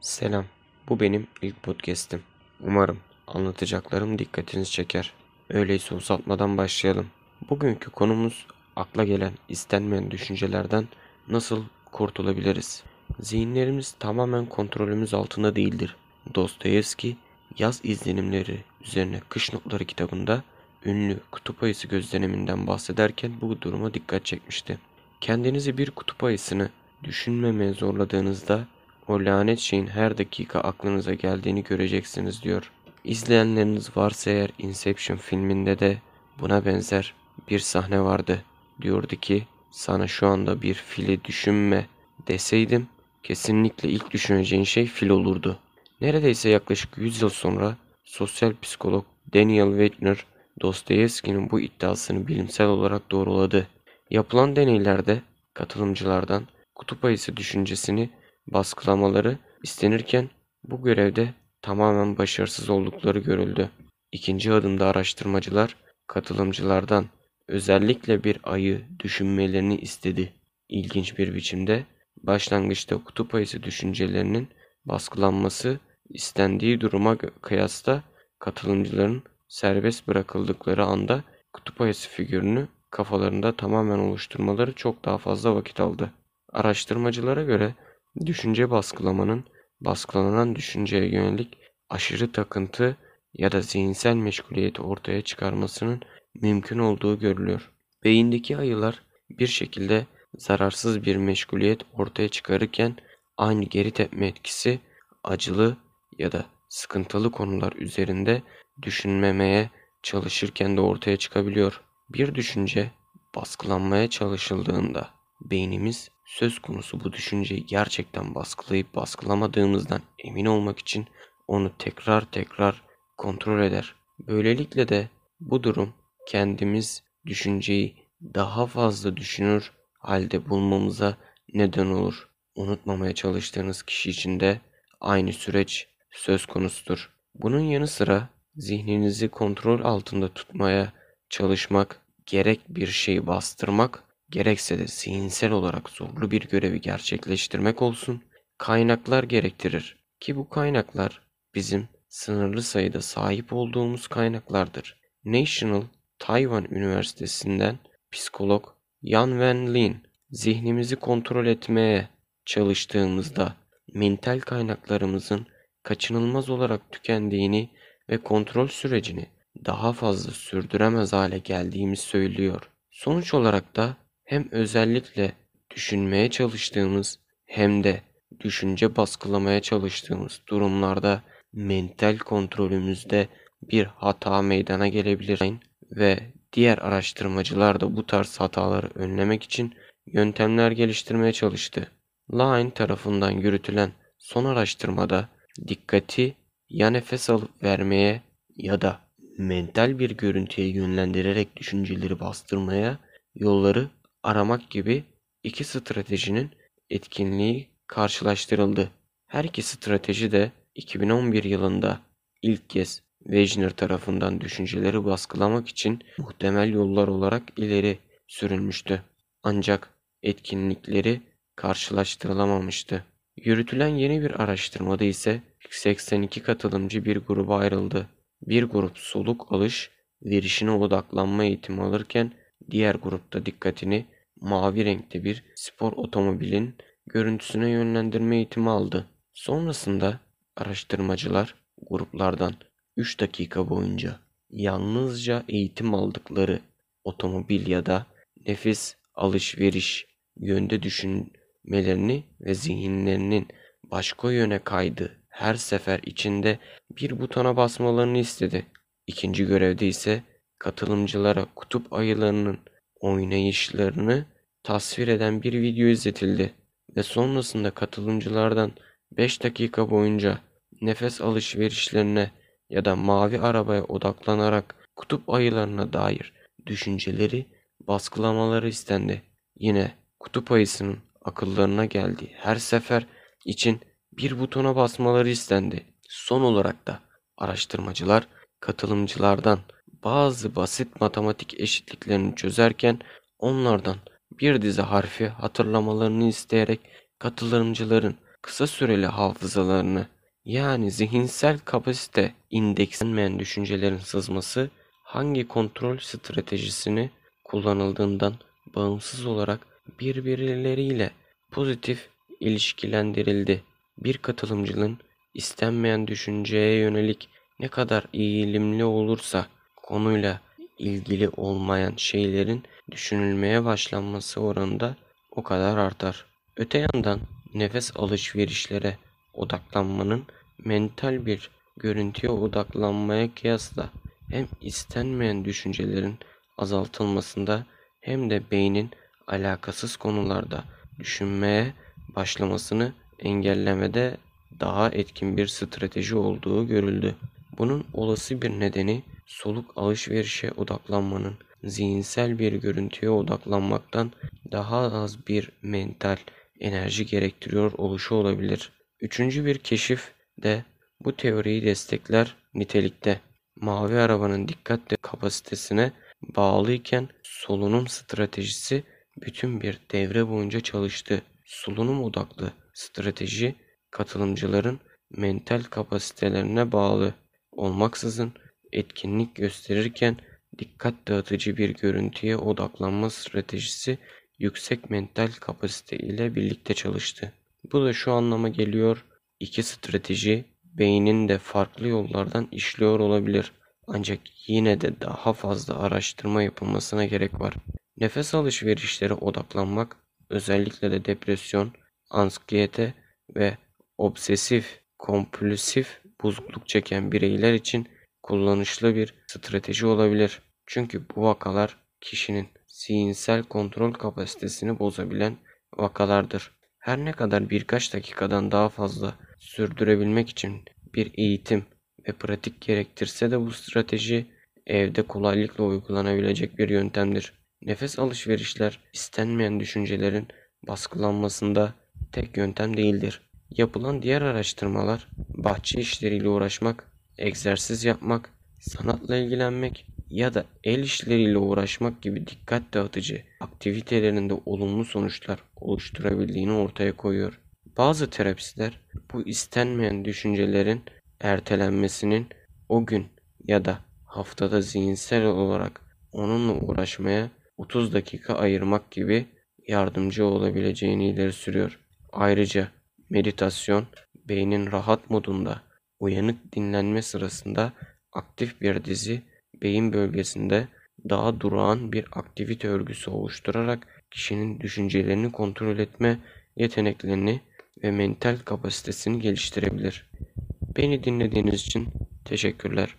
Selam. Bu benim ilk podcast'im. Umarım anlatacaklarım dikkatinizi çeker. Öyleyse uzatmadan başlayalım. Bugünkü konumuz akla gelen, istenmeyen düşüncelerden nasıl kurtulabiliriz? Zihinlerimiz tamamen kontrolümüz altında değildir. Dostoyevski Yaz İzlenimleri üzerine Kış Notları kitabında ünlü kutup ayısı gözleniminden bahsederken bu duruma dikkat çekmişti. Kendinizi bir kutup ayısını düşünmemeye zorladığınızda o lanet şeyin her dakika aklınıza geldiğini göreceksiniz diyor. İzleyenleriniz varsa eğer Inception filminde de buna benzer bir sahne vardı. Diyordu ki sana şu anda bir fili düşünme deseydim kesinlikle ilk düşüneceğin şey fil olurdu. Neredeyse yaklaşık 100 yıl sonra sosyal psikolog Daniel Wegner Dostoyevski'nin bu iddiasını bilimsel olarak doğruladı. Yapılan deneylerde katılımcılardan kutup ayısı düşüncesini baskılamaları istenirken bu görevde tamamen başarısız oldukları görüldü. İkinci adımda araştırmacılar katılımcılardan özellikle bir ayı düşünmelerini istedi. İlginç bir biçimde başlangıçta kutup ayısı düşüncelerinin baskılanması istendiği duruma kıyasla katılımcıların serbest bırakıldıkları anda kutup ayısı figürünü kafalarında tamamen oluşturmaları çok daha fazla vakit aldı. Araştırmacılara göre düşünce baskılamanın baskılanan düşünceye yönelik aşırı takıntı ya da zihinsel meşguliyeti ortaya çıkarmasının mümkün olduğu görülüyor. Beyindeki ayılar bir şekilde zararsız bir meşguliyet ortaya çıkarırken aynı geri tepme etkisi acılı ya da sıkıntılı konular üzerinde düşünmemeye çalışırken de ortaya çıkabiliyor. Bir düşünce baskılanmaya çalışıldığında beynimiz söz konusu bu düşünceyi gerçekten baskılayıp baskılamadığımızdan emin olmak için onu tekrar tekrar kontrol eder. Böylelikle de bu durum kendimiz düşünceyi daha fazla düşünür halde bulmamıza neden olur. Unutmamaya çalıştığınız kişi için de aynı süreç söz konusudur. Bunun yanı sıra zihninizi kontrol altında tutmaya çalışmak, gerek bir şeyi bastırmak, gerekse de zihinsel olarak zorlu bir görevi gerçekleştirmek olsun, kaynaklar gerektirir. Ki bu kaynaklar bizim sınırlı sayıda sahip olduğumuz kaynaklardır. National Taiwan Üniversitesi'nden psikolog Yan Wen Lin zihnimizi kontrol etmeye çalıştığımızda mental kaynaklarımızın kaçınılmaz olarak tükendiğini ve kontrol sürecini daha fazla sürdüremez hale geldiğimiz söylüyor. Sonuç olarak da hem özellikle düşünmeye çalıştığımız hem de düşünce baskılamaya çalıştığımız durumlarda mental kontrolümüzde bir hata meydana gelebilir ve diğer araştırmacılar da bu tarz hataları önlemek için yöntemler geliştirmeye çalıştı. Line tarafından yürütülen son araştırmada dikkati ya nefes alıp vermeye ya da mental bir görüntüye yönlendirerek düşünceleri bastırmaya yolları aramak gibi iki stratejinin etkinliği karşılaştırıldı. Her iki strateji de 2011 yılında ilk kez Wejner tarafından düşünceleri baskılamak için muhtemel yollar olarak ileri sürülmüştü. Ancak etkinlikleri karşılaştırılamamıştı. Yürütülen yeni bir araştırmada ise 82 katılımcı bir gruba ayrıldı. Bir grup soluk alış verişine odaklanma eğitimi alırken diğer grupta dikkatini mavi renkte bir spor otomobilin görüntüsüne yönlendirme eğitimi aldı. Sonrasında araştırmacılar gruplardan 3 dakika boyunca yalnızca eğitim aldıkları otomobil ya da nefis alışveriş yönde düşünmelerini ve zihinlerinin başka yöne kaydı her sefer içinde bir butona basmalarını istedi. İkinci görevde ise katılımcılara kutup ayılarının oynayışlarını tasvir eden bir video izletildi ve sonrasında katılımcılardan 5 dakika boyunca nefes alışverişlerine ya da mavi arabaya odaklanarak kutup ayılarına dair düşünceleri baskılamaları istendi. Yine kutup ayısının akıllarına geldiği her sefer için bir butona basmaları istendi. Son olarak da araştırmacılar katılımcılardan bazı basit matematik eşitliklerini çözerken onlardan bir dizi harfi hatırlamalarını isteyerek katılımcıların kısa süreli hafızalarını yani zihinsel kapasite indekslenmeyen düşüncelerin sızması hangi kontrol stratejisini kullanıldığından bağımsız olarak birbirleriyle pozitif ilişkilendirildi. Bir katılımcının istenmeyen düşünceye yönelik ne kadar eğilimli olursa konuyla ilgili olmayan şeylerin düşünülmeye başlanması oranında o kadar artar. Öte yandan nefes alışverişlere odaklanmanın mental bir görüntüye odaklanmaya kıyasla hem istenmeyen düşüncelerin azaltılmasında hem de beynin alakasız konularda düşünmeye başlamasını engellemede daha etkin bir strateji olduğu görüldü. Bunun olası bir nedeni soluk alışverişe odaklanmanın zihinsel bir görüntüye odaklanmaktan daha az bir mental enerji gerektiriyor oluşu olabilir. Üçüncü bir keşif de bu teoriyi destekler nitelikte. Mavi arabanın dikkat kapasitesine bağlıyken solunum stratejisi bütün bir devre boyunca çalıştı. Solunum odaklı strateji katılımcıların mental kapasitelerine bağlı olmaksızın etkinlik gösterirken dikkat dağıtıcı bir görüntüye odaklanma stratejisi yüksek mental kapasite ile birlikte çalıştı. Bu da şu anlama geliyor. İki strateji beynin de farklı yollardan işliyor olabilir. Ancak yine de daha fazla araştırma yapılmasına gerek var. Nefes alışverişlere odaklanmak özellikle de depresyon, anksiyete ve obsesif kompulsif bozukluk çeken bireyler için kullanışlı bir strateji olabilir. Çünkü bu vakalar kişinin zihinsel kontrol kapasitesini bozabilen vakalardır. Her ne kadar birkaç dakikadan daha fazla sürdürebilmek için bir eğitim ve pratik gerektirse de bu strateji evde kolaylıkla uygulanabilecek bir yöntemdir. Nefes alışverişler istenmeyen düşüncelerin baskılanmasında tek yöntem değildir. Yapılan diğer araştırmalar bahçe işleriyle uğraşmak, egzersiz yapmak, sanatla ilgilenmek ya da el işleriyle uğraşmak gibi dikkat dağıtıcı aktivitelerinde olumlu sonuçlar oluşturabildiğini ortaya koyuyor. Bazı terapistler bu istenmeyen düşüncelerin ertelenmesinin o gün ya da haftada zihinsel olarak onunla uğraşmaya 30 dakika ayırmak gibi yardımcı olabileceğini ileri sürüyor. Ayrıca meditasyon beynin rahat modunda uyanık dinlenme sırasında aktif bir dizi beyin bölgesinde daha durağan bir aktivite örgüsü oluşturarak kişinin düşüncelerini kontrol etme yeteneklerini ve mental kapasitesini geliştirebilir. Beni dinlediğiniz için teşekkürler.